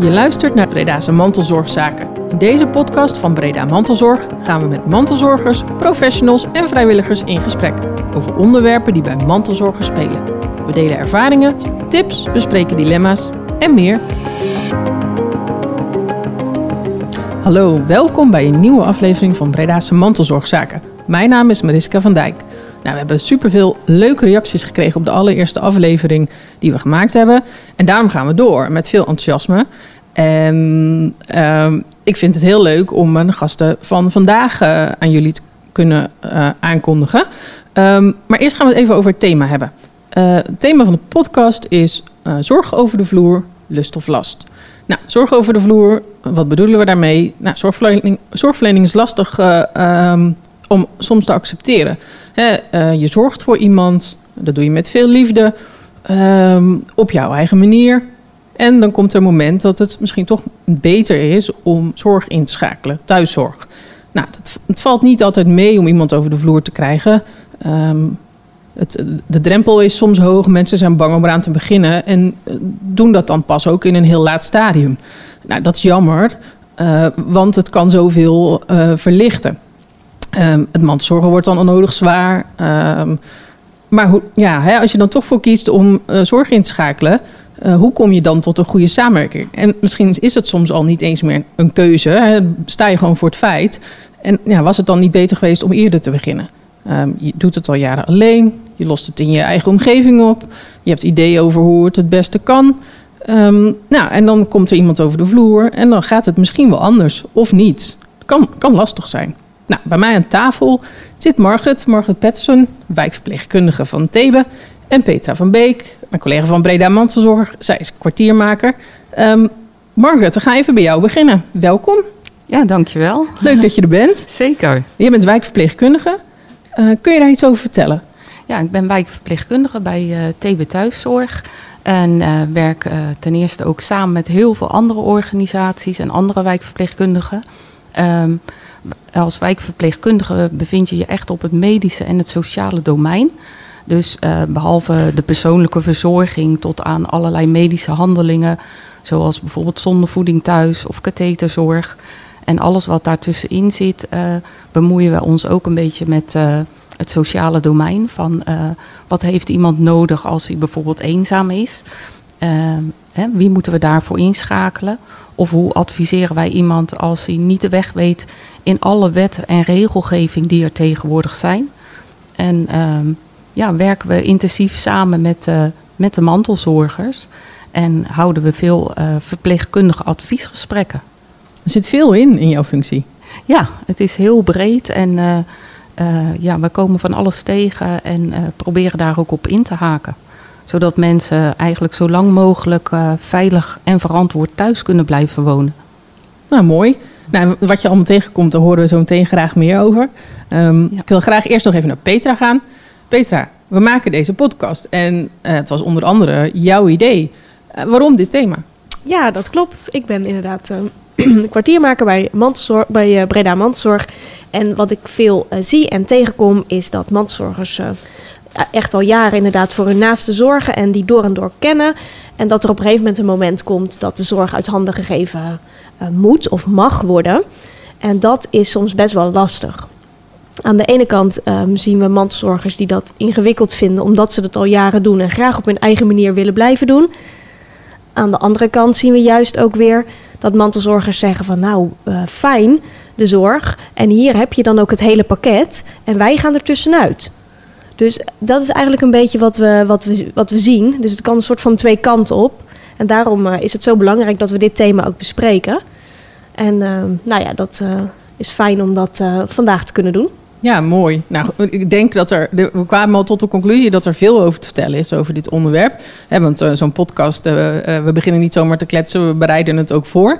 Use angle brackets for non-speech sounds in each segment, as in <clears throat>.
Je luistert naar Breda's Mantelzorgzaken. In deze podcast van Breda Mantelzorg gaan we met mantelzorgers, professionals en vrijwilligers in gesprek over onderwerpen die bij mantelzorgers spelen. We delen ervaringen, tips, bespreken dilemma's en meer. Hallo, welkom bij een nieuwe aflevering van Breda's Mantelzorgzaken. Mijn naam is Mariska van Dijk. Nou, we hebben superveel leuke reacties gekregen op de allereerste aflevering die we gemaakt hebben. En daarom gaan we door met veel enthousiasme. En ehm, ik vind het heel leuk om mijn gasten van vandaag eh, aan jullie te kunnen eh, aankondigen. Ehm, maar eerst gaan we het even over het thema hebben. Eh, het thema van de podcast is zorg over de vloer, lust of last. Nou, zorg over de vloer, wat bedoelen we daarmee? Nou, zorgverlening, zorgverlening is lastig um, om soms te accepteren. je zorgt voor iemand, dat doe je met veel liefde, ehm, op jouw eigen manier. En dan komt er een moment dat het misschien toch beter is om zorg in te schakelen, thuiszorg. Nou, dat, het valt niet altijd mee om iemand over de vloer te krijgen. Ehm, het, de drempel is soms hoog, mensen zijn bang om eraan te beginnen en eh, doen dat dan pas ook in een heel laat stadium. Nou, dat is jammer, uh, want het kan zoveel verlichten. Um, het mantelzorgen wordt dan onnodig zwaar. Um, maar hoe, ja, hè, als je dan toch voor kiest om uh, zorg in te schakelen, uh, hoe kom je dan tot een goede samenwerking? En misschien is het soms al niet eens meer een keuze. Hè, sta je gewoon voor het feit. En ja, was het dan niet beter geweest om eerder te beginnen? Um, je doet het al jaren alleen. Je lost het in je eigen omgeving op. Je hebt ideeën over hoe het het beste kan. Nou, en dan komt er iemand over de vloer en dan gaat het misschien wel anders of niet. Kan, kan lastig zijn. Nou, bij mij aan tafel zit Margaret, Margaret Patterson, wijkverpleegkundige van Thebe. En Petra van Beek, mijn collega van Breda Mantelzorg. Zij is kwartiermaker. Um, Margaret, we gaan even bij jou beginnen. Welkom. Ja, dankjewel. Leuk dat je er bent. <laughs> Zeker. Je bent wijkverpleegkundige. Uh, kun je daar iets over vertellen? Ja, ik ben wijkverpleegkundige bij uh, TB Thuiszorg. En uh, werk ten eerste ook samen met heel veel andere organisaties en andere wijkverpleegkundigen. Um, als wijkverpleegkundige bevind je je echt op het medische en het sociale domein. Dus uh, behalve de persoonlijke verzorging tot aan allerlei medische handelingen, zoals bijvoorbeeld zondevoeding thuis of katheterzorg. En alles wat daartussenin zit, uh, bemoeien we ons ook een beetje met uh, het sociale domein. Van wat heeft iemand nodig als hij bijvoorbeeld eenzaam is? Hè, wie moeten we daarvoor inschakelen? Of hoe adviseren wij iemand als hij niet de weg weet in alle wetten en regelgeving die er tegenwoordig zijn? En uh, ja, werken we intensief samen met, uh, met de mantelzorgers en houden we veel uh, verpleegkundige adviesgesprekken. Er zit veel in, in jouw functie. Ja, het is heel breed en uh, ja, we komen van alles tegen en proberen daar ook op in te haken zodat mensen eigenlijk zo lang mogelijk veilig en verantwoord thuis kunnen blijven wonen. Nou, mooi. Nou, wat je allemaal tegenkomt, daar horen we zo meteen graag meer over. Um, ja. Ik wil graag eerst nog even naar Petra gaan. Petra, we maken deze podcast en uh, het was onder andere jouw idee. Uh, waarom dit thema? Ja, dat klopt. Ik ben inderdaad <clears throat> kwartiermaker bij, mantelzorg, bij Breda Mantelzorg. En wat ik veel zie en tegenkom is dat mantelzorgers echt al jaren inderdaad voor hun naaste zorgen en die door en door kennen. En dat er op een gegeven moment een moment komt dat de zorg uit handen gegeven uh, moet of mag worden. En dat is soms best wel lastig. Aan de ene kant um, zien we mantelzorgers die dat ingewikkeld vinden omdat ze dat al jaren doen en graag op hun eigen manier willen blijven doen. Aan de andere kant zien we juist ook weer dat mantelzorgers zeggen van nou uh, fijn de zorg en hier heb je dan ook het hele pakket en wij gaan er tussenuit. Dus dat is eigenlijk een beetje wat we, wat we, wat we zien. Dus het kan een soort van twee kanten op. En daarom uh, is het zo belangrijk dat we dit thema ook bespreken. En uh, nou ja, dat uh, is fijn om dat vandaag te kunnen doen. Ja, mooi. Nou, ik denk dat er. We kwamen al tot de conclusie dat er veel over te vertellen is over dit onderwerp. Want zo'n podcast, we beginnen niet zomaar te kletsen, we bereiden het ook voor.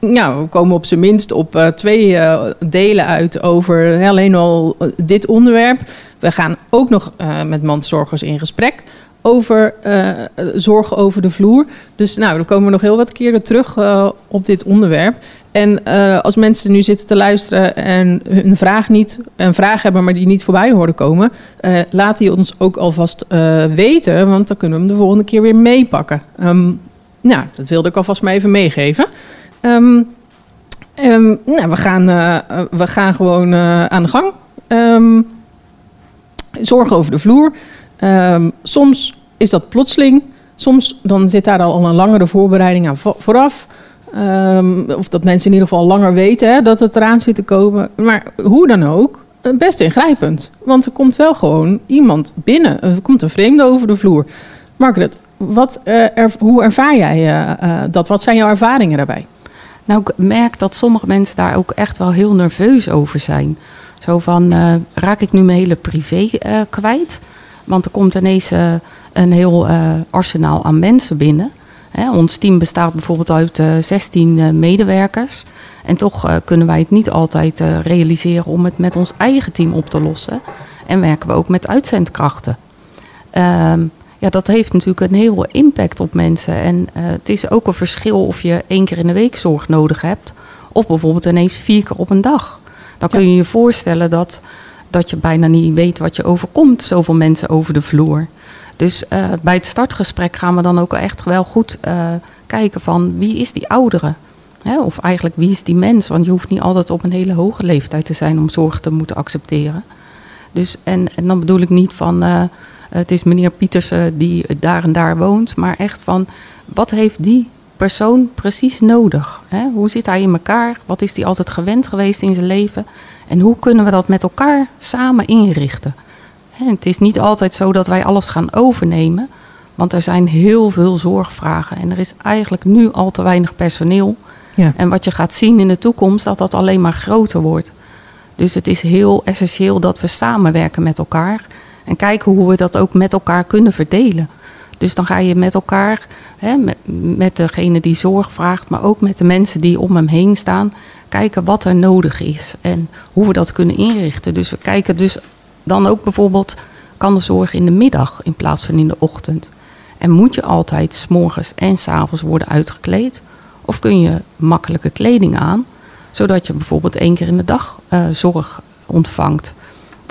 Nou, we komen op zijn minst op twee delen uit over alleen al dit onderwerp. We gaan ook nog met mantelzorgers in gesprek over zorgen over de vloer. Dus nou, dan komen we nog heel wat keren terug op dit onderwerp. En als mensen nu zitten te luisteren en hun vraag niet, een vraag hebben, maar die niet voorbij horen komen, laat die ons ook alvast weten, want dan kunnen we hem de volgende keer weer meepakken. Um, nou, dat wilde ik alvast maar even meegeven. Ehm, ehm, nou, we gaan, eh, eh, we gaan gewoon eh, aan de gang. Ehm, zorg over de vloer. Ehm, soms is dat plotseling. Soms dan zit daar al een langere voorbereiding aan vo- vooraf. Ehm, of dat mensen in ieder geval langer weten hè, dat het eraan zit te komen. Maar hoe dan ook, eh, best ingrijpend. Want er komt wel gewoon iemand binnen. Er komt een vreemde over de vloer. Margaret, wat, eh, hoe ervaar jij eh, dat? Wat zijn jouw ervaringen daarbij? Nou, ik merk dat sommige mensen daar ook echt wel heel nerveus over zijn. Zo van, raak ik nu mijn hele privé kwijt? Want er komt ineens een heel eh, arsenaal aan mensen binnen. Hè, ons team bestaat bijvoorbeeld uit eh, 16 eh, medewerkers. En toch eh, kunnen wij het niet altijd eh, realiseren om het met ons eigen team op te lossen. En werken we ook met uitzendkrachten. Ehm, ja, dat heeft natuurlijk een heel impact op mensen. En eh, het is ook een verschil of je één keer in de week zorg nodig hebt. Of bijvoorbeeld ineens vier keer op een dag. Dan kun je je voorstellen dat, dat je bijna niet weet wat je overkomt. Zoveel mensen over de vloer. Dus eh, bij het startgesprek gaan we dan ook echt wel goed eh, kijken van wie is die oudere? Hè, of eigenlijk wie is die mens? Want je hoeft niet altijd op een hele hoge leeftijd te zijn om zorg te moeten accepteren. Dus, en, en dan bedoel ik niet van eh, het is meneer Pietersen die daar en daar woont, maar echt van wat heeft die persoon precies nodig? Hè? Hoe zit hij in elkaar? Wat is hij altijd gewend geweest in zijn leven? En hoe kunnen we dat met elkaar samen inrichten? Het is niet altijd zo dat wij alles gaan overnemen, want er zijn heel veel zorgvragen en er is eigenlijk nu al te weinig personeel. Ja. En wat je gaat zien in de toekomst, dat dat alleen maar groter wordt. Dus het is heel essentieel dat we samenwerken met elkaar en kijken hoe we dat ook met elkaar kunnen verdelen. Dus dan ga je met elkaar, hè, met, met degene die zorg vraagt, maar ook met de mensen die om hem heen staan, kijken wat er nodig is en hoe we dat kunnen inrichten. Dus we kijken dus dan ook bijvoorbeeld, kan de zorg in de middag in plaats van in de ochtend? En moet je altijd morgens en 's avonds worden uitgekleed? Of kun je makkelijke kleding aan, zodat je bijvoorbeeld één keer in de dag eh, zorg ontvangt?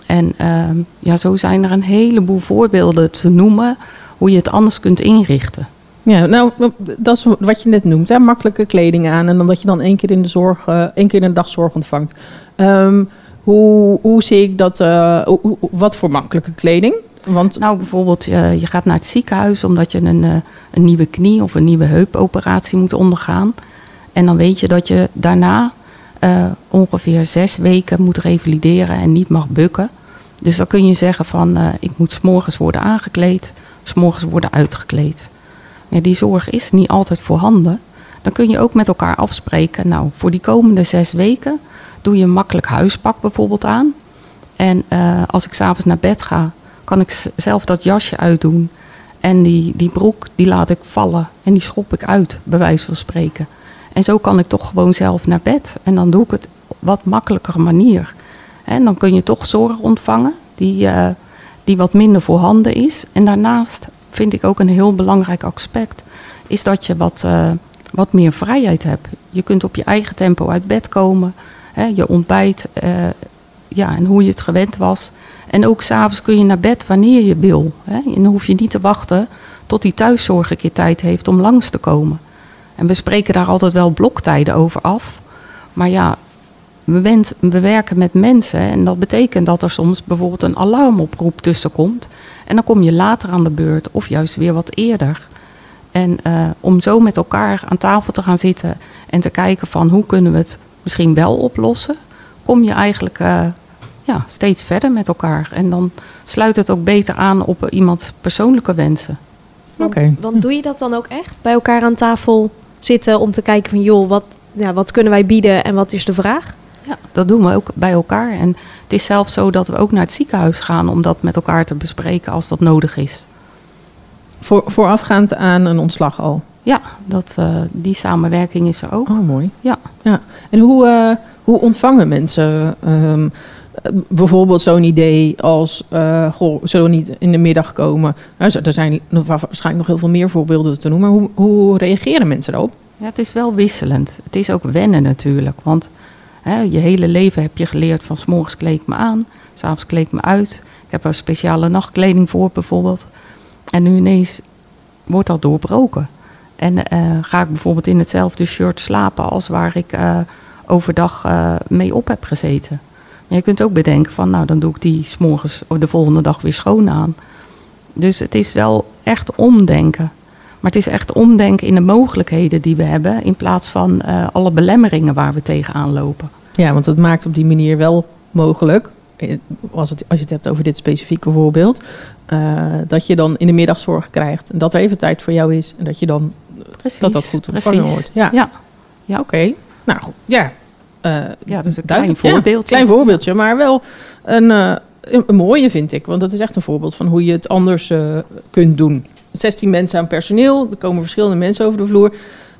En ehm, ja, zo zijn er een heleboel voorbeelden te noemen hoe je het anders kunt inrichten. Ja, nou, dat is wat je net noemt, hè? makkelijke kleding aan en dan dat je dan één keer in de zorg, eh, één keer in de dag zorg ontvangt. Ehm, hoe, hoe zie ik dat? eh, wat voor makkelijke kleding? Want Nou, bijvoorbeeld, eh, je gaat naar het ziekenhuis omdat je een, eh, een nieuwe knie of een nieuwe heupoperatie moet ondergaan. En dan weet je dat je daarna ongeveer zes weken moet revalideren en niet mag bukken. Dus dan kun je zeggen van, ik moet s'morgens worden aangekleed, s'morgens worden uitgekleed. Die zorg is niet altijd voorhanden. Dan kun je ook met elkaar afspreken, nou, voor die komende zes weken doe je makkelijk huispak bijvoorbeeld aan. En eh, als ik s'avonds naar bed ga, kan ik zelf dat jasje uitdoen. En die, die broek, die laat ik vallen. En die schop ik uit, bij wijze van spreken. En zo kan ik toch gewoon zelf naar bed. En dan doe ik het op wat makkelijkere manier. En dan kun je toch zorg ontvangen die, eh, die wat minder voorhanden is. En daarnaast vind ik ook een heel belangrijk aspect... is dat je wat, eh, wat meer vrijheid hebt. Je kunt op je eigen tempo uit bed komen. Hè, je ontbijt eh, ja, en hoe je het gewend was. En ook s'avonds kun je naar bed wanneer je wil. Hè. En dan hoef je niet te wachten tot die thuiszorg een keer tijd heeft om langs te komen. En we spreken daar altijd wel bloktijden over af. Maar ja, we, we werken met mensen en dat betekent dat er soms bijvoorbeeld een alarmoproep tussenkomt. En dan kom je later aan de beurt of juist weer wat eerder. En eh, om zo met elkaar aan tafel te gaan zitten en te kijken van hoe kunnen we het misschien wel oplossen, kom je eigenlijk eh, ja, steeds verder met elkaar. En dan sluit het ook beter aan op iemands persoonlijke wensen. Want, Oké. want doe je dat dan ook echt? Bij elkaar aan tafel zitten om te kijken van... joh, wat, ja, wat kunnen wij bieden en wat is de vraag? Ja, dat doen we ook bij elkaar. En het is zelfs zo dat we ook naar het ziekenhuis gaan om dat met elkaar te bespreken als dat nodig is. voor, voorafgaand aan een ontslag al. Dat, eh, die samenwerking is er ook. Oh, mooi. Ja. ja. En hoe, eh, hoe ontvangen mensen ehm, eh, bijvoorbeeld zo'n idee als... eh goh, zullen we niet in de middag komen? Nou, er zijn waarschijnlijk nog heel veel meer voorbeelden te noemen. Hoe, hoe reageren mensen daarop? Ja, het is wel wisselend. Het is ook wennen natuurlijk. Want hè, je hele leven heb je geleerd van... s morgens kleed ik me aan, s'avonds kleed ik me uit. Ik heb er speciale nachtkleding voor bijvoorbeeld. En nu ineens wordt dat doorbroken. En ga ik bijvoorbeeld in hetzelfde shirt slapen als waar ik overdag mee op heb gezeten. Maar je kunt ook bedenken van, nou dan doe ik die s'morgens of de volgende dag weer schoon aan. Dus het is wel echt omdenken. Maar het is echt omdenken in de mogelijkheden die we hebben, in plaats van alle belemmeringen waar we tegenaan lopen. Ja, want het maakt op die manier wel mogelijk, eh, als, het, als je het hebt over dit specifieke voorbeeld, dat je dan in de middag zorg krijgt en dat er even tijd voor jou is en dat je dan precies, dat dat goed ontvangen wordt. Ja, ja. ja. oké. Nou goed, ja. Uh, ja, dus een klein voorbeeldje. Ja, klein voorbeeldje, maar wel een, uh, een, mooie vind ik, want dat is echt een voorbeeld van hoe je het anders kunt doen. 16 mensen aan personeel, er komen verschillende mensen over de vloer.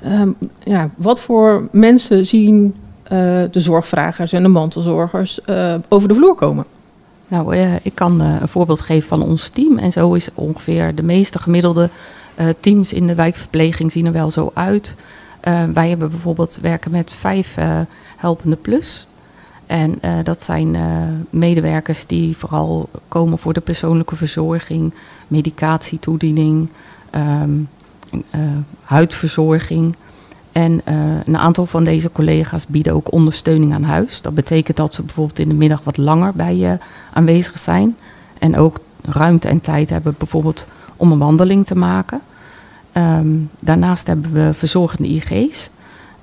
Um, ja, wat voor mensen zien de zorgvragers en de mantelzorgers over de vloer komen? Nou, ik kan een voorbeeld geven van ons team. En zo is ongeveer de meeste gemiddelde teams in de wijkverpleging zien er wel zo uit. wij hebben bijvoorbeeld werken met vijf helpende plus. En dat zijn medewerkers die vooral komen voor de persoonlijke verzorging, medicatietoediening, um, huidverzorging. En een aantal van deze collega's bieden ook ondersteuning aan huis. Dat betekent dat ze bijvoorbeeld in de middag wat langer bij je aanwezig zijn. En ook ruimte en tijd hebben bijvoorbeeld om een wandeling te maken. Um, daarnaast hebben we verzorgende IG's.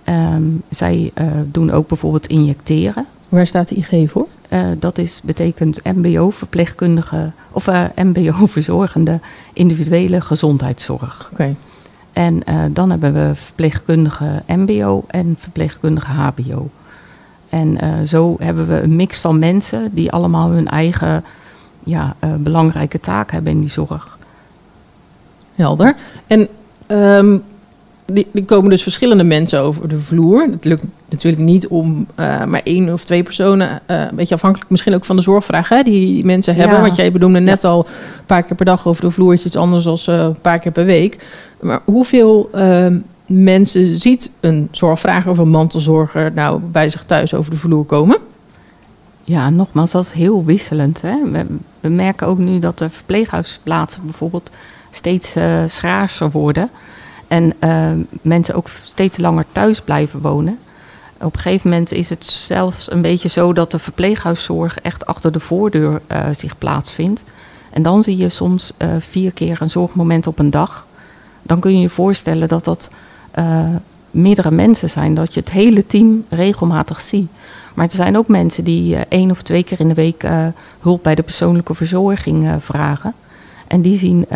Um, zij uh, doen ook bijvoorbeeld injecteren. Waar staat de IG voor? Uh, dat is, betekent MBO-verpleegkundige of MBO-verzorgende <laughs> individuele gezondheidszorg. Oké. En dan hebben we verpleegkundige MBO en verpleegkundige HBO. En zo hebben we een mix van mensen die allemaal hun eigen ja, belangrijke taak hebben in die zorg. Helder. En um, die, komen dus verschillende mensen over de vloer. Het lukt natuurlijk niet om uh, maar één of twee personen, uh, een beetje afhankelijk misschien ook van de zorgvraag hè, die mensen hebben. Ja. Want jij benoemde net ja. al een paar keer per dag over de vloer is iets anders dan uh, een paar keer per week. Maar hoeveel ehm, mensen ziet een zorgvrager of een mantelzorger nou bij zich thuis over de vloer komen? Ja, nogmaals, dat is heel wisselend. Hè? We, we merken ook nu dat de verpleeghuisplaatsen bijvoorbeeld steeds schaarser worden. En uh, mensen ook steeds langer thuis blijven wonen. Op een gegeven moment is het zelfs een beetje zo dat de verpleeghuiszorg echt achter de voordeur uh, zich plaatsvindt. En dan zie je soms uh, vier keer een zorgmoment op een dag. Dan kun je je voorstellen dat dat meerdere mensen zijn, dat je het hele team regelmatig ziet. Maar er zijn ook mensen die één of twee keer in de week hulp bij de persoonlijke verzorging vragen. En die zien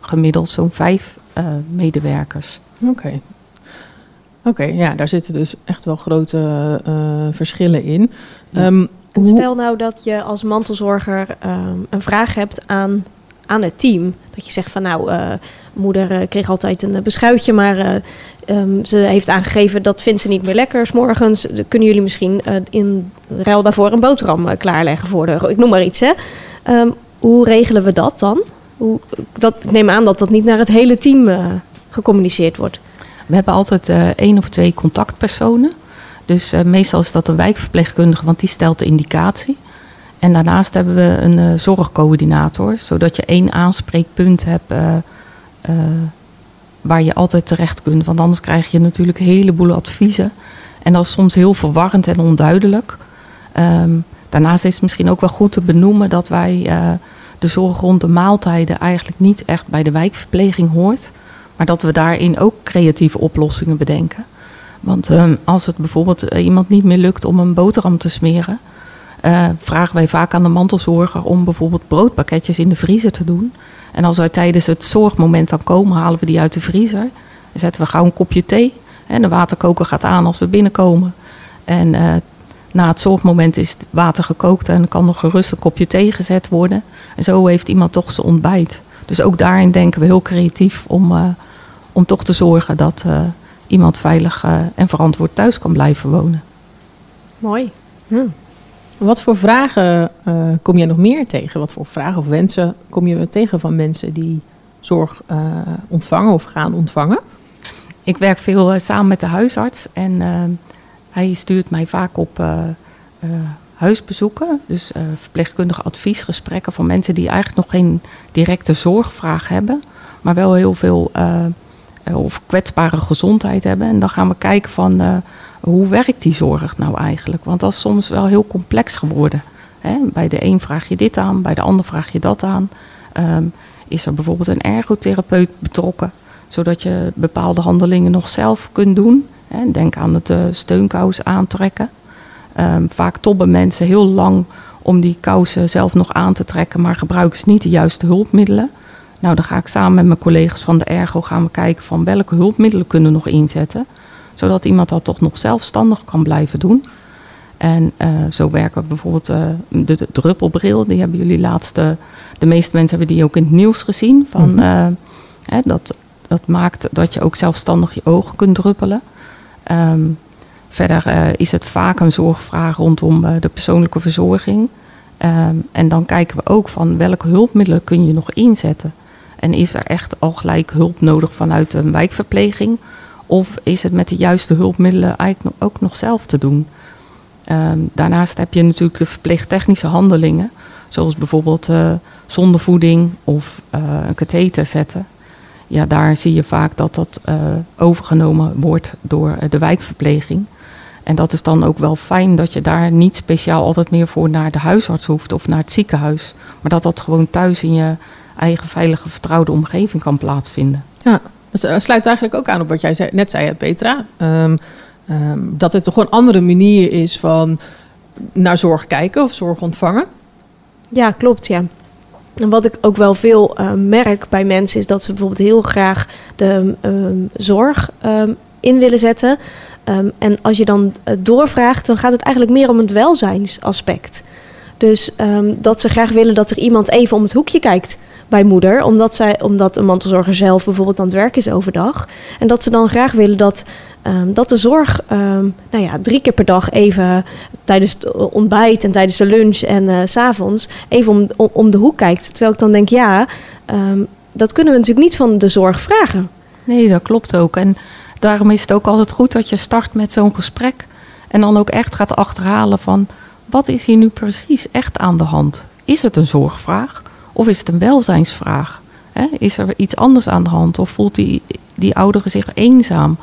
gemiddeld zo'n vijf uh, medewerkers. Oké. Okay. Oké, okay, ja, daar zitten dus echt wel grote uh, verschillen in. Ja. Um, en stel nou dat je als mantelzorger um, een vraag hebt aan, aan het team. Dat je zegt van nou, uh, moeder kreeg altijd een beschuitje, maar um, ze heeft aangegeven dat vindt ze niet meer lekker. S morgens kunnen jullie misschien in ruil daarvoor een boterham klaarleggen voor de. Ik noem maar iets, hè. hoe regelen we dat dan? Dat, ik neem aan dat dat niet naar het hele team uh, gecommuniceerd wordt. We hebben altijd uh, één of twee contactpersonen. Dus uh, meestal is dat een wijkverpleegkundige, want die stelt de indicatie. En daarnaast hebben we een zorgcoördinator, zodat je één aanspreekpunt hebt waar je altijd terecht kunt. Want anders krijg je natuurlijk een heleboel adviezen. En dat is soms heel verwarrend en onduidelijk. Um, daarnaast is het misschien ook wel goed te benoemen dat wij de zorg rond de maaltijden eigenlijk niet echt bij de wijkverpleging hoort. Maar dat we daarin ook creatieve oplossingen bedenken. Want uh, als het bijvoorbeeld uh, iemand niet meer lukt om een boterham te smeren, uh, vragen wij vaak aan de mantelzorger om bijvoorbeeld broodpakketjes in de vriezer te doen. En als wij tijdens het zorgmoment dan komen, halen we die uit de vriezer. Zetten we gauw een kopje thee. En de waterkoker gaat aan als we binnenkomen. En na het zorgmoment is het water gekookt en kan nog gerust een kopje thee gezet worden. En zo heeft iemand toch zijn ontbijt. Dus ook daarin denken we heel creatief om, uh, om toch te zorgen dat uh, iemand veilig uh, en verantwoord thuis kan blijven wonen. Mooi. Wat voor vragen kom je nog meer tegen? Wat voor vragen of wensen kom je tegen van mensen die zorg ontvangen of gaan ontvangen? Ik werk veel samen met de huisarts en hij stuurt mij vaak op uh, uh, huisbezoeken, dus uh, verpleegkundige adviesgesprekken van mensen die eigenlijk nog geen directe zorgvraag hebben, maar wel heel veel of kwetsbare gezondheid hebben. En dan gaan we kijken van hoe werkt die zorg nou eigenlijk? Want dat is soms wel heel complex geworden. Hè? Bij de een vraag je dit aan, bij de ander vraag je dat aan. Um, is er bijvoorbeeld een ergotherapeut betrokken, zodat je bepaalde handelingen nog zelf kunt doen? Denk aan het uh, steunkous aantrekken. Um, vaak tobben mensen heel lang om die kousen zelf nog aan te trekken, maar gebruiken ze niet de juiste hulpmiddelen. Nou, dan ga ik samen met mijn collega's van de Ergo gaan we kijken van welke hulpmiddelen kunnen we nog inzetten. Zodat iemand dat toch nog zelfstandig kan blijven doen. En uh, zo werken we bijvoorbeeld uh, de, de, druppelbril. Die hebben jullie laatste. De meeste mensen hebben die ook in het nieuws gezien. Van, mm -hmm. uh, hè, dat, dat maakt dat je ook zelfstandig je ogen kunt druppelen. Um, verder is het vaak een zorgvraag rondom de persoonlijke verzorging. Um, en dan kijken we ook van welke hulpmiddelen kun je nog inzetten. En is er echt al gelijk hulp nodig vanuit een wijkverpleging? Of is het met de juiste hulpmiddelen eigenlijk ook nog zelf te doen? Um, daarnaast heb je natuurlijk de verpleegtechnische handelingen, zoals bijvoorbeeld uh, zondevoeding of een katheter zetten. Ja, daar zie je vaak dat dat uh, overgenomen wordt door de wijkverpleging. En dat is dan ook wel fijn dat je daar niet speciaal altijd meer voor naar de huisarts hoeft of naar het ziekenhuis. Maar dat dat gewoon thuis in je eigen veilige, vertrouwde omgeving kan plaatsvinden. Ja, dat sluit eigenlijk ook aan op wat jij zei, net zei, Petra. Um, um, dat het toch een andere manier is van naar zorg kijken of zorg ontvangen. Ja, klopt, ja. En wat ik ook wel veel uh, merk bij mensen is dat ze bijvoorbeeld heel graag de um, zorg in willen zetten. Um, en als je dan uh, doorvraagt, dan gaat het eigenlijk meer om het welzijnsaspect. Dus dat ze graag willen dat er iemand even om het hoekje kijkt bij moeder, omdat, zij, omdat een mantelzorger zelf bijvoorbeeld aan het werk is overdag. En dat ze dan graag willen dat, um, dat de zorg nou ja, drie keer per dag even tijdens het ontbijt en tijdens de lunch en uh, s'avonds even om, om, de hoek kijkt. Terwijl ik dan denk, ja, dat kunnen we natuurlijk niet van de zorg vragen. Nee, dat klopt ook. En daarom is het ook altijd goed dat je start met zo'n gesprek. En dan ook echt gaat achterhalen van wat is hier nu precies echt aan de hand? Is het een zorgvraag of is het een welzijnsvraag? Is er iets anders aan de hand of voelt die, die oudere zich eenzaam?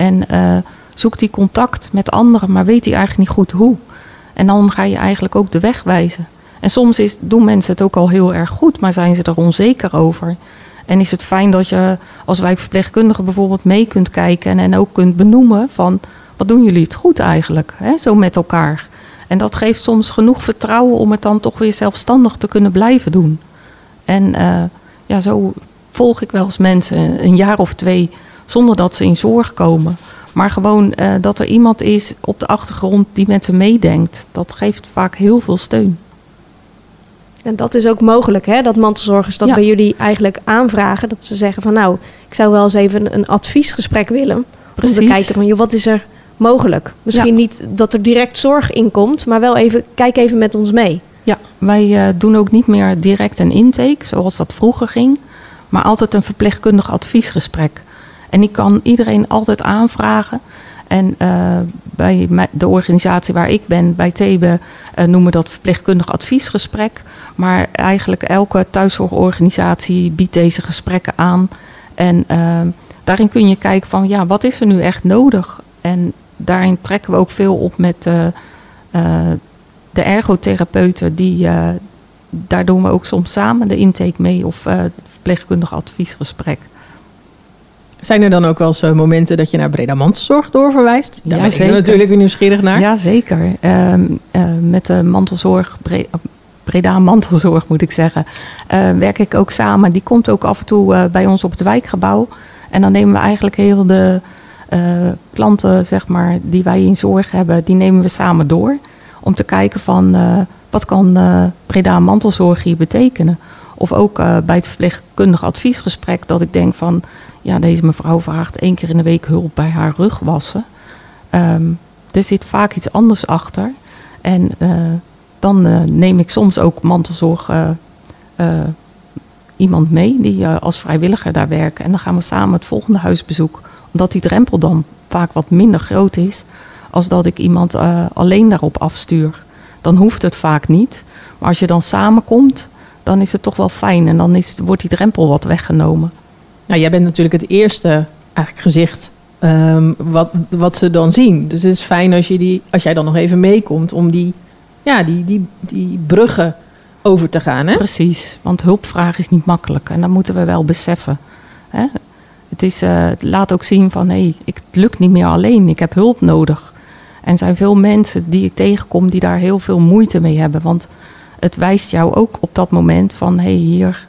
En uh, zoekt die contact met anderen, maar weet hij eigenlijk niet goed hoe? En dan ga je eigenlijk ook de weg wijzen. En soms is, doen mensen het ook al heel erg goed, maar zijn ze er onzeker over. En is het fijn dat je als wijkverpleegkundige bijvoorbeeld mee kunt kijken en, ook kunt benoemen van wat doen jullie het goed eigenlijk, hè, zo met elkaar. En dat geeft soms genoeg vertrouwen om het dan toch weer zelfstandig te kunnen blijven doen. En uh, ja, zo volg ik wel eens mensen een jaar of twee zonder dat ze in zorg komen. Maar gewoon uh, dat er iemand is op de achtergrond die met ze meedenkt. Dat geeft vaak heel veel steun. En dat is ook mogelijk, hè? dat mantelzorgers dat ja. bij jullie eigenlijk aanvragen. Dat ze zeggen van nou, ik zou wel eens even een adviesgesprek willen. Precies. Om te kijken van joh, wat is er mogelijk? Misschien ja. niet dat er direct zorg in komt, maar wel even, kijk even met ons mee. Ja, wij uh, doen ook niet meer direct een intake, zoals dat vroeger ging. Maar altijd een verpleegkundig adviesgesprek. En ik kan iedereen altijd aanvragen. En uh, bij de organisatie waar ik ben, bij Thebe, uh, noemen dat verpleegkundig adviesgesprek. Maar eigenlijk elke thuiszorgorganisatie biedt deze gesprekken aan. En uh, daarin kun je kijken van ja, wat is er nu echt nodig? En daarin trekken we ook veel op met de ergotherapeuten. Die, daar doen we ook soms samen de intake mee of het verpleegkundig adviesgesprek. Zijn er dan ook wel eens momenten dat je naar Breda Mantelzorg doorverwijst? Daar ja, ben zeker. ik natuurlijk weer nieuwsgierig naar. Ja, zeker. Uh, uh, met de mantelzorg, Bre Breda Mantelzorg moet ik zeggen, eh, werk ik ook samen. Die komt ook af en toe bij ons op het wijkgebouw. En dan nemen we eigenlijk heel de klanten, zeg maar, die wij in zorg hebben, die nemen we samen door. Om te kijken van, wat kan Breda Mantelzorg hier betekenen? Of ook bij het verpleegkundig adviesgesprek dat ik denk van ja, deze mevrouw vraagt één keer in de week hulp bij haar rugwassen. Um, er zit vaak iets anders achter. En uh, dan uh, neem ik soms ook mantelzorg uh, iemand mee die als vrijwilliger daar werkt. En dan gaan we samen het volgende huisbezoek. Omdat die drempel dan vaak wat minder groot is. Als dat ik iemand alleen daarop afstuur. Dan hoeft het vaak niet. Maar als je dan samenkomt, dan is het toch wel fijn. En dan is, wordt die drempel wat weggenomen. Nou, jij bent natuurlijk het eerste eigenlijk gezicht ehm, wat, wat ze dan zien. Dus het is fijn als, je die, als jij dan nog even meekomt om die, ja, die, die, die bruggen over te gaan. Hè? Precies, want hulpvraag is niet makkelijk en dat moeten we wel beseffen. Hè? Het, is, het laat ook zien van hé, hey, het lukt niet meer alleen, ik heb hulp nodig. En er zijn veel mensen die ik tegenkom die daar heel veel moeite mee hebben. Want het wijst jou ook op dat moment van hé, hey, hier,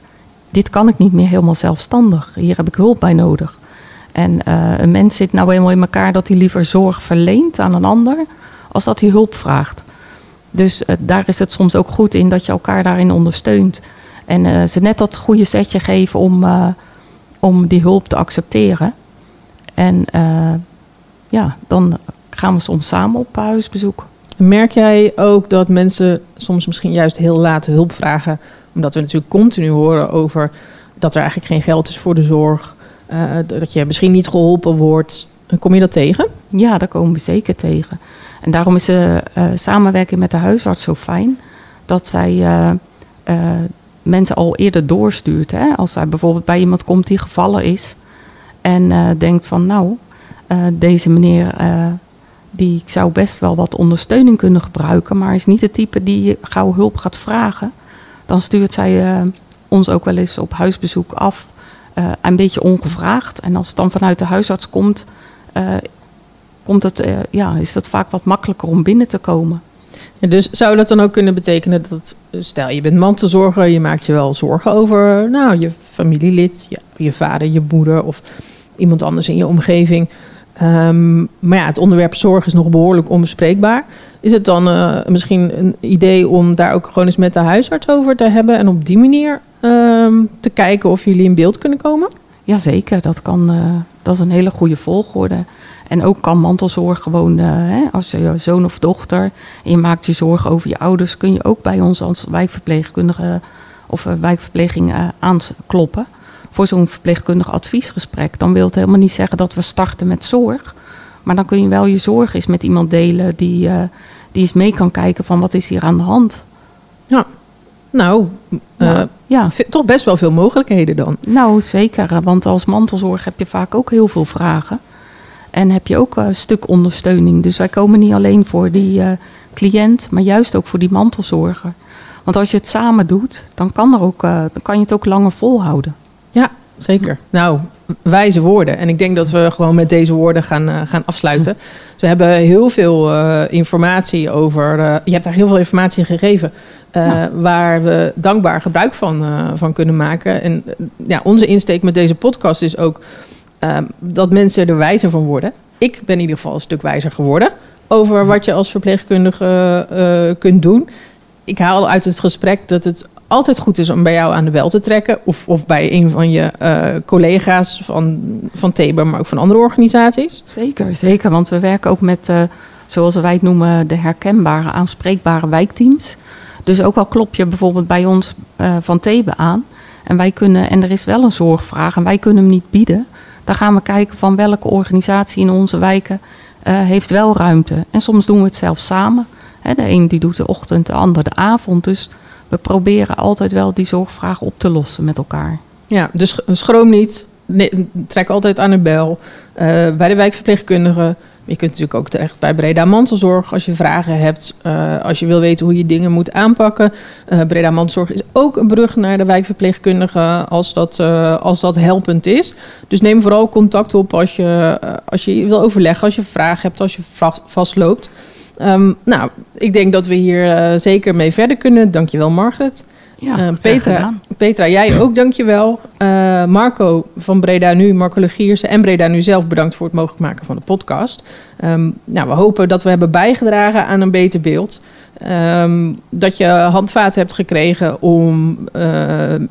dit kan ik niet meer helemaal zelfstandig. Hier heb ik hulp bij nodig. En uh, een mens zit nou eenmaal in elkaar dat hij liever zorg verleent aan een ander, als dat hij hulp vraagt. Dus uh, daar is het soms ook goed in dat je elkaar daarin ondersteunt. En uh, ze net dat goede setje geven om, om die hulp te accepteren. En ja, dan gaan we soms samen op huisbezoek. Merk jij ook dat mensen soms misschien juist heel laat hulp vragen? Omdat we natuurlijk continu horen over dat er eigenlijk geen geld is voor de zorg. Uh, dat je misschien niet geholpen wordt. Kom je dat tegen? Ja, daar komen we zeker tegen. En daarom is de uh, samenwerking met de huisarts zo fijn. Dat zij mensen al eerder doorstuurt. Hè? Als zij bijvoorbeeld bij iemand komt die gevallen is. En denkt van nou, deze meneer die zou best wel wat ondersteuning kunnen gebruiken, maar is niet het type die gauw hulp gaat vragen, dan stuurt zij uh, ons ook wel eens op huisbezoek af, uh, een beetje ongevraagd. En als het dan vanuit de huisarts komt, uh, komt het, ja, is het vaak wat makkelijker om binnen te komen. Dus zou dat dan ook kunnen betekenen dat, stel je bent mantelzorger, je maakt je wel zorgen over nou, je familielid, je, je vader, je moeder of iemand anders in je omgeving. Um, maar ja, het onderwerp zorg is nog behoorlijk onbespreekbaar. Is het dan uh, misschien een idee om daar ook gewoon eens met de huisarts over te hebben en op die manier um, te kijken of jullie in beeld kunnen komen? Jazeker, dat, kan, uh, dat is een hele goede volgorde. En ook kan mantelzorg gewoon, uh, hè, als je zoon of dochter en je maakt je zorgen over je ouders, kun je ook bij ons als wijkverpleegkundige of wijkverpleging aankloppen voor zo'n verpleegkundig adviesgesprek. Dan wil het helemaal niet zeggen dat we starten met zorg. Maar dan kun je wel je zorg eens met iemand delen die, die eens mee kan kijken van wat is hier aan de hand. Ja, nou, uh, ja. toch best wel veel mogelijkheden dan. Nou, zeker. Want als mantelzorg heb je vaak ook heel veel vragen. En heb je ook een stuk ondersteuning. Dus wij komen niet alleen voor die uh, cliënt, maar juist ook voor die mantelzorger. Want als je het samen doet, dan kan, er ook, dan kan je het ook langer volhouden. Ja, zeker. Nou, wijze woorden. En ik denk dat we gewoon met deze woorden gaan, uh, gaan afsluiten. Dus we hebben heel veel uh, informatie over. Uh, je hebt daar heel veel informatie gegeven. Ja. Waar we dankbaar gebruik van, van kunnen maken. En ja, onze insteek met deze podcast is ook dat mensen er wijzer van worden. Ik ben in ieder geval een stuk wijzer geworden over wat je als verpleegkundige kunt doen. Ik haal uit het gesprek dat het altijd goed is om bij jou aan de bel te trekken. Of, of bij een van je uh, collega's van, van Teber, maar ook van andere organisaties. Zeker, zeker. Want we werken ook met, uh, zoals wij het noemen, de herkenbare, aanspreekbare wijkteams. Dus ook al klop je bijvoorbeeld bij ons uh, van Thebe aan. En wij kunnen, en er is wel een zorgvraag en wij kunnen hem niet bieden. Dan gaan we kijken van welke organisatie in onze wijken heeft wel ruimte. En soms doen we het zelfs samen. De een die doet de ochtend, de ander de avond. Dus we proberen altijd wel die zorgvraag op te lossen met elkaar. Ja, dus schroom niet. Trek altijd aan de bel. Uh, bij de wijkverpleegkundige. Je kunt natuurlijk ook terecht bij Breda Mantelzorg als je vragen hebt. Uh, als je wil weten hoe je dingen moet aanpakken. Uh, Breda Mantelzorg is ook een brug naar de wijkverpleegkundige als dat, als dat helpend is. Dus neem vooral contact op als je, als je wil overleggen, als je vragen hebt, als je vastloopt. Um, nou, ik denk dat we hier uh, zeker mee verder kunnen. Dankjewel, Margaret. Ja, uh, Petra, Petra, jij <clears throat> ook dankjewel. Uh, Marco van Breda Nu, Marco Legiersen en Breda Nu zelf bedankt voor het mogelijk maken van de podcast. Um, nou, we hopen dat we hebben bijgedragen aan een beter beeld. Um, dat je handvaat hebt gekregen om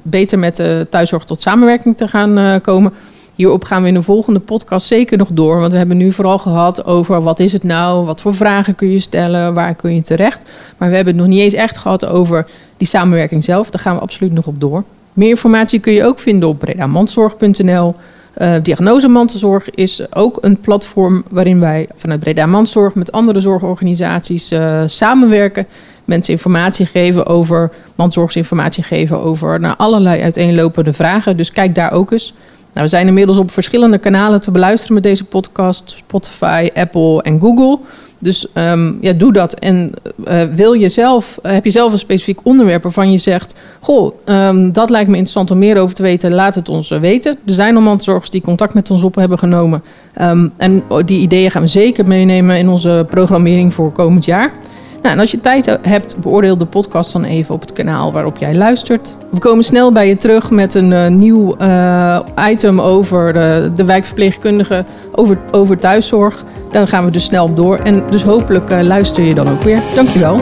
beter met de thuiszorg tot samenwerking te gaan komen. Hierop gaan we in de volgende podcast zeker nog door. Want we hebben nu vooral gehad over wat is het nou? Wat voor vragen kun je stellen? Waar kun je terecht? Maar we hebben het nog niet eens echt gehad over die samenwerking zelf. Daar gaan we absoluut nog op door. Meer informatie kun je ook vinden op bredamandzorg.nl. Uh, Diagnose Mantelzorg is ook een platform waarin wij vanuit Breda Mandzorg met andere zorgorganisaties uh, samenwerken. Mensen informatie geven over mandzorgsinformatie geven over nou, allerlei uiteenlopende vragen. Dus kijk daar ook eens. Nou, we zijn inmiddels op verschillende kanalen te beluisteren met deze podcast: Spotify, Apple en Google. Dus um, ja, doe dat. En uh, wil je zelf, heb je zelf een specifiek onderwerp waarvan je zegt: Goh, um, dat lijkt me interessant om meer over te weten, laat het ons weten. Er zijn al mantelzorgers die contact met ons op hebben genomen. Um, en die ideeën gaan we zeker meenemen in onze programmering voor komend jaar. Nou, en als je tijd hebt, beoordeel de podcast dan even op het kanaal waarop jij luistert. We komen snel bij je terug met een uh, nieuw uh, item over de, de wijkverpleegkundigen, over, over thuiszorg. Daar gaan we dus snel op door. En dus hopelijk luister je dan ook weer. Dankjewel.